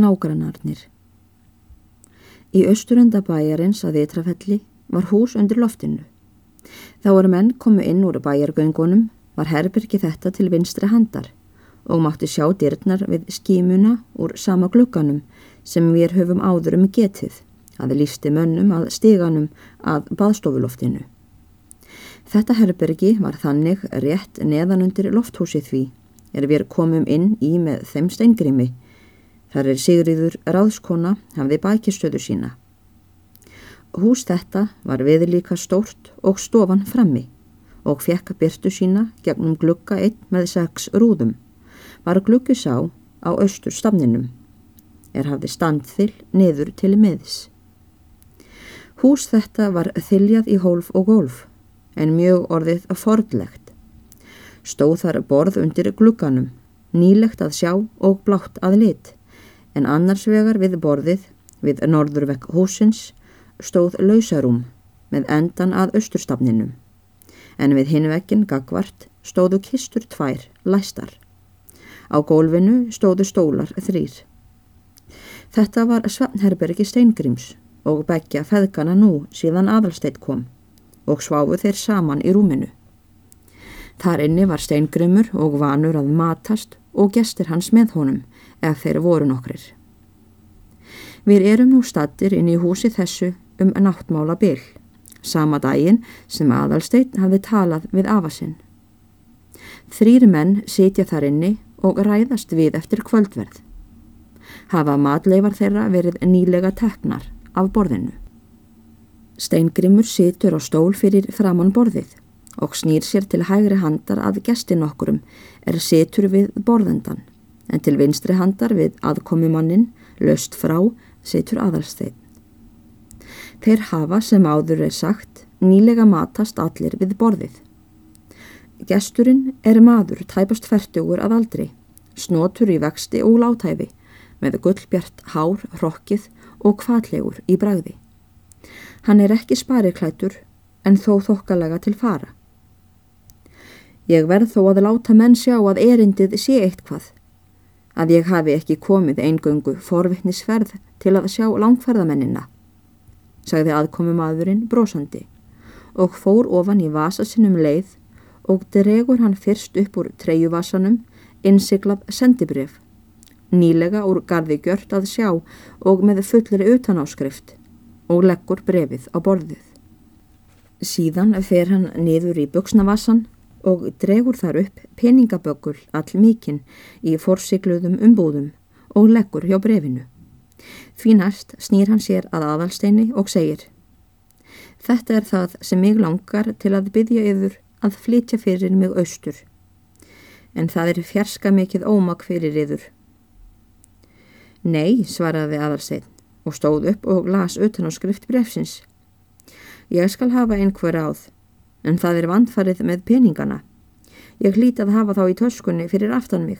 nágrannarnir. Í austurenda bæjarins að Vitrafelli var hús undir loftinu. Þá voru menn komu inn úr bæjargöngunum var herbyrki þetta til vinstri handar og mátti sjá dyrnar við skímuna úr sama glukkanum sem við höfum áður um getið að lísti mönnum að stíganum að baðstofuloftinu. Þetta herbyrgi var þannig rétt neðan undir lofthúsið því er við komum inn í með þeim steingrimi. Þar er Sigriður ráðskona hafði bækistöðu sína. Hús þetta var viðlíka stórt og stofan frammi og fekk byrtu sína gegnum glukka einn með sex rúðum. Var glukki sá á austur stafninum. Er hafði standþill niður til miðs. Hús þetta var þiljað í hólf og gólf en mjög orðið að fordlegt. Stóð þar borð undir glukkanum, nýlegt að sjá og blátt að lit en annars vegar við borðið við norðurvekk húsins stóð lausarúm með endan að austurstafninum, en við hinvekkin gagvart stóðu kistur tvær læstar. Á gólfinu stóðu stólar þrýr. Þetta var Svefnherbergi Steingrims og begja feðgana nú síðan aðalsteitt kom og sváfu þeir saman í rúminu. Þar inni var Steingrimur og vanur að matast og gestir hans með honum ef þeir voru nokkrir. Við erum nú stattir inn í húsi þessu um náttmála byll, sama daginn sem aðalsteinn hafi talað við afasinn. Þrýri menn sitja þar inni og ræðast við eftir kvöldverð. Hafa matleifar þeirra verið nýlega teknar af borðinu. Steingrimur situr á stól fyrir framann borðið og snýr sér til hægri handar að gestin okkurum er situr við borðendan en til vinstri handar við aðkomumannin, löst frá, situr aðalsteinn. Þeir hafa sem áður er sagt nýlega matast allir við borðið. Gesturinn er maður tæpast færtugur að aldri, snotur í vexti og látæfi með gullbjart hár, hrokkið og kvallegur í bræði. Hann er ekki spariklætur en þó þokkalega til fara. Ég verð þó að láta menn sjá að erindið sé eitthvað, að ég hafi ekki komið eingöngu forvittnisferð til að sjá langferðamennina sagði aðkomum aðurinn brósandi og fór ofan í vasa sinum leið og dregur hann fyrst upp úr treyjuvasanum innsiklað sendibref, nýlega úr gardi gjört að sjá og með fullri utanáskrift og leggur brefið á borðið. Síðan fer hann niður í buksnavasan og dregur þar upp peningabökul all mikinn í forsikluðum umbúðum og leggur hjá brefinu. Því næst snýr hann sér að aðalsteini og segir Þetta er það sem mig langar til að byggja yfir að flytja fyrir mig austur. En það er fjarska mikið ómak fyrir yfir. Nei, svaraði aðalstein og stóð upp og las utan á skrift brefsins. Ég skal hafa einhver áð, en það er vandfarið með peningana. Ég hlít að hafa þá í töskunni fyrir aftan mig.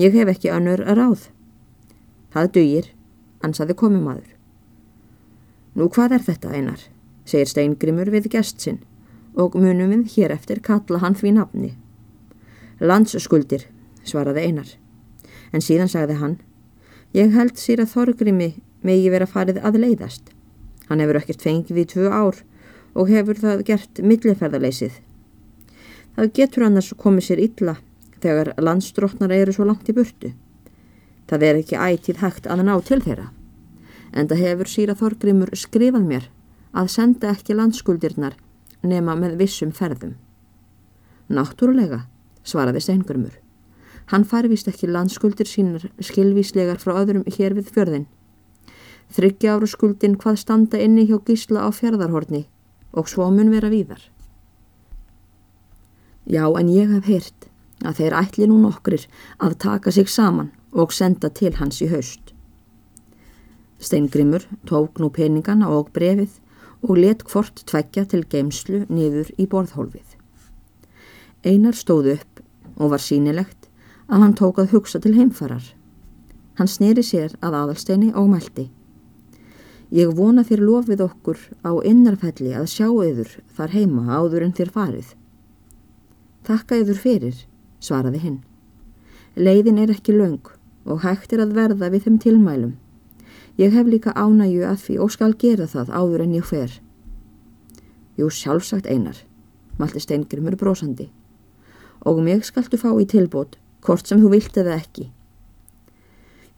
Ég hef ekki önnur að ráð. Það dugir ansaði komumadur. Nú hvað er þetta einar, segir Steingrimur við gest sinn og munum við hér eftir kalla hann því nafni. Landsskuldir, svaraði einar, en síðan sagði hann, ég held sér að Þorgrimi megi vera farið að leiðast. Hann hefur ekkert fengið í tvö ár og hefur það gert milliferðarleysið. Það getur annars komið sér illa þegar landsdrótnar eru svo langt í burtu. Það er ekki ætið hægt að ná til þeirra. En það hefur síra Þorgrimur skrifað mér að senda ekki landskuldirnar nema með vissum ferðum. Náttúrulega, svaraði Steingrimur. Hann farvist ekki landskuldir sínar skilvíslegar frá öðrum hér við fjörðin. Þryggja áru skuldin hvað standa inni hjá gísla á fjörðarhorni og svo mun vera víðar. Já, en ég hef heyrt að þeir ætli nú nokkrir að taka sig saman og senda til hans í haust. Steingrimur tók nú peningana og brefið og let hvort tveggja til geimslu niður í borðhólfið. Einar stóð upp og var sínilegt að hann tók að hugsa til heimfarar. Hann snýri sér að aðalsteini og mælti. Ég vona þér lofið okkur á innarfelli að sjá yður þar heima áður en þér farið. Takka yður fyrir, svaraði hinn. Leiðin er ekki laung og hægt er að verða við þeim tilmælum. Ég hef líka ánægju að því og skal gera það áður en ég fer. Jú, sjálfsagt einar, malti steingrimur brosandi. Og mig skaltu fá í tilbót, hvort sem þú vilt eða ekki.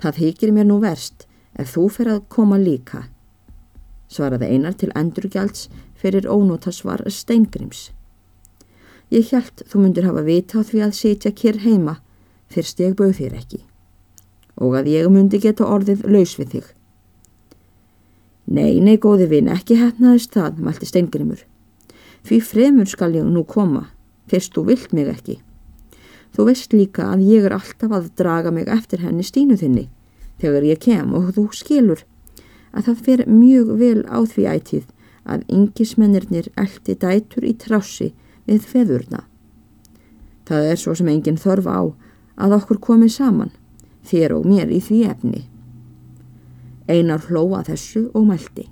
Það hykir mér nú verst ef þú fer að koma líka, svaraði einar til endurgjalds fyrir ónótasvar steingrims. Ég hjælt þú myndir hafa vita á því að sitja kér heima fyrst ég bauð þér ekki og að ég myndi geta orðið laus við þig. Nei, nei, góði vinn, ekki hefnaðist það, mælti steingrimur. Því fremur skal ég nú koma, fyrst þú vilt mig ekki. Þú veist líka að ég er alltaf að draga mig eftir henni stínu þinni, þegar ég kem og þú skilur að það fer mjög vel á því ætið að yngismennirnir eldi dætur í trássi við feðurna. Það er svo sem enginn þörf á að okkur komið saman, þér og mér í því efni. Einar hlóa þessu og mælti.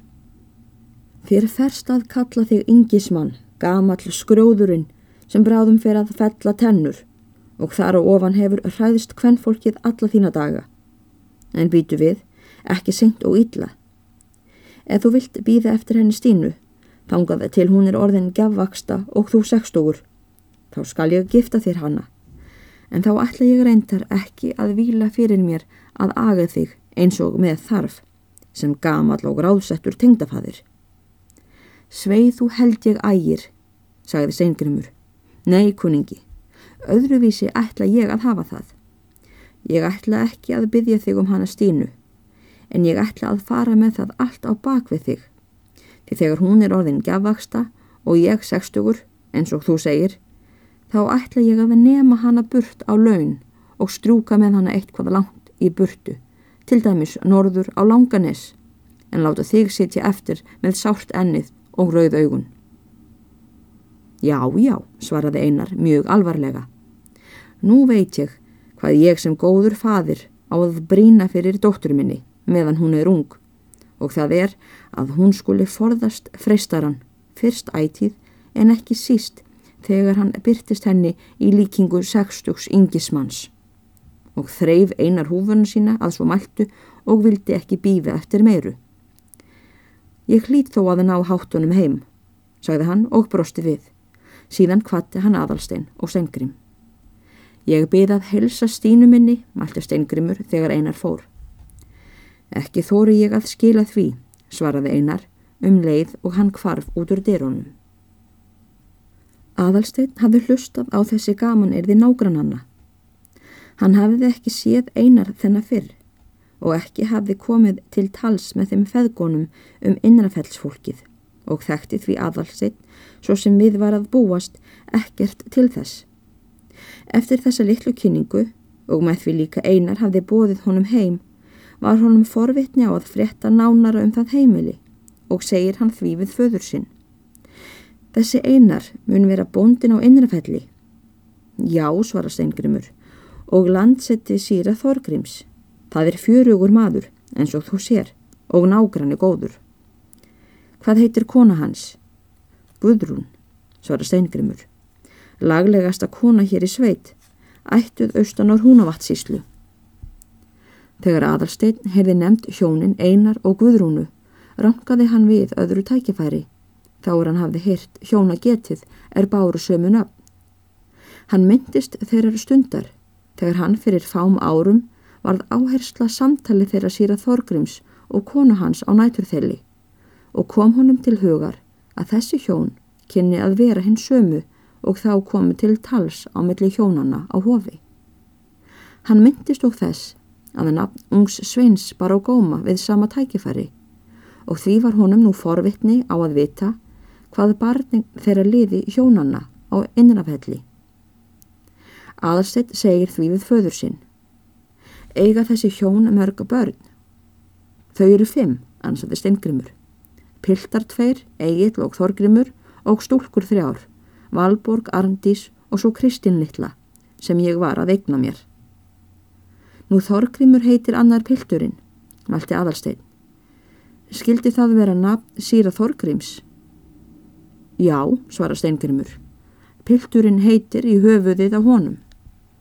Fyrir ferst að kalla þig yngismann, gamall skrjóðurinn sem bráðum fyrir að fella tennur og þar á ofan hefur hræðist hvern fólkið alla þína daga. En býtu við, ekki sengt og ítla. Ef þú vilt býða eftir henni stínu, Þangað til hún er orðin gefvaksta og þú sextugur. Þá skal ég gifta þér hanna. En þá ætla ég reyndar ekki að vila fyrir mér að aga þig eins og með þarf sem gamal og ráðsettur tengdafaðir. Sveið þú held ég ægir, sagði Seingrimur. Nei, kuningi, öðruvísi ætla ég að hafa það. Ég ætla ekki að byggja þig um hana stínu, en ég ætla að fara með það allt á bakvið þig Því þegar hún er orðin gafvaksta og ég sextugur, eins og þú segir, þá ætla ég að nema hana burt á laun og strúka með hana eitthvað langt í burtu, til dæmis norður á langanis, en láta þig sitja eftir með sárt ennið og rauð augun. Já, já, svaraði einar mjög alvarlega. Nú veit ég hvað ég sem góður fadir á að brína fyrir dóttur minni meðan hún er ung og það er að hún skuli forðast freistaran fyrst ætið en ekki síst þegar hann byrtist henni í líkingu sextugs yngismanns og þreif einar húfuna sína að svo mæltu og vildi ekki býða eftir meiru. Ég hlýtt þó að hann á háttunum heim, sagði hann og brosti við. Síðan kvatti hann aðalstein og steingrim. Ég byðað helsa stínu minni, mælti steingrimur þegar einar fór. Ekki þóri ég að skila því, svaraði einar, um leið og hann kvarf út úr dyrónum. Aðalsteinn hafði hlustað á þessi gaman erði nágrannanna. Hann hafði ekki séð einar þennan fyrr og ekki hafði komið til tals með þeim feðgónum um innrafellsfólkið og þekkti því aðalsteinn svo sem við var að búast ekkert til þess. Eftir þessa litlu kynningu og með því líka einar hafði bóðið honum heim var honum forvitni á að frétta nánara um það heimili og segir hann því við föður sinn. Þessi einar mun vera bóndin á innrafelli. Já, svara Steingrimur, og landsetti síra Þorgrims. Það er fjörugur maður, eins og þú sér, og nágranni góður. Hvað heitir kona hans? Guðrún, svara Steingrimur. Laglegasta kona hér í sveit, ættuð austan á húnavatsíslu. Þegar aðalsteinn hefði nefnt hjónin Einar og Guðrúnu, rankaði hann við öðru tækifæri. Þá er hann hafði hirt hjóna getið er báru sömun upp. Hann myndist þeirra stundar, þegar hann fyrir fám árum varð áhersla samtali þeirra síra Þorgrims og konu hans á næturþelli og kom honum til hugar að þessi hjón kynni að vera hinn sömu og þá komi til tals á milli hjónanna á hofi. Hann myndist og þess að nafn ungs sveins bara á góma við sama tækifæri og því var honum nú forvitni á að vita hvað barning þeirra liði hjónanna á innrafelli. Aðalstett segir því við föður sinn. Eiga þessi hjón mörga börn. Þau eru fimm, ansaði steingrimur. Piltar tveir, Egil og Þorgrimur og stúlkur þrjár, Valborg, Arndís og svo Kristinn Littla sem ég var að eigna mér. Nú Þorgrimur heitir annar pilturinn, valti aðalstein. Skildi það vera nafn síra Þorgrims? Já, svara steingrimur. Pilturinn heitir í höfuðið á honum.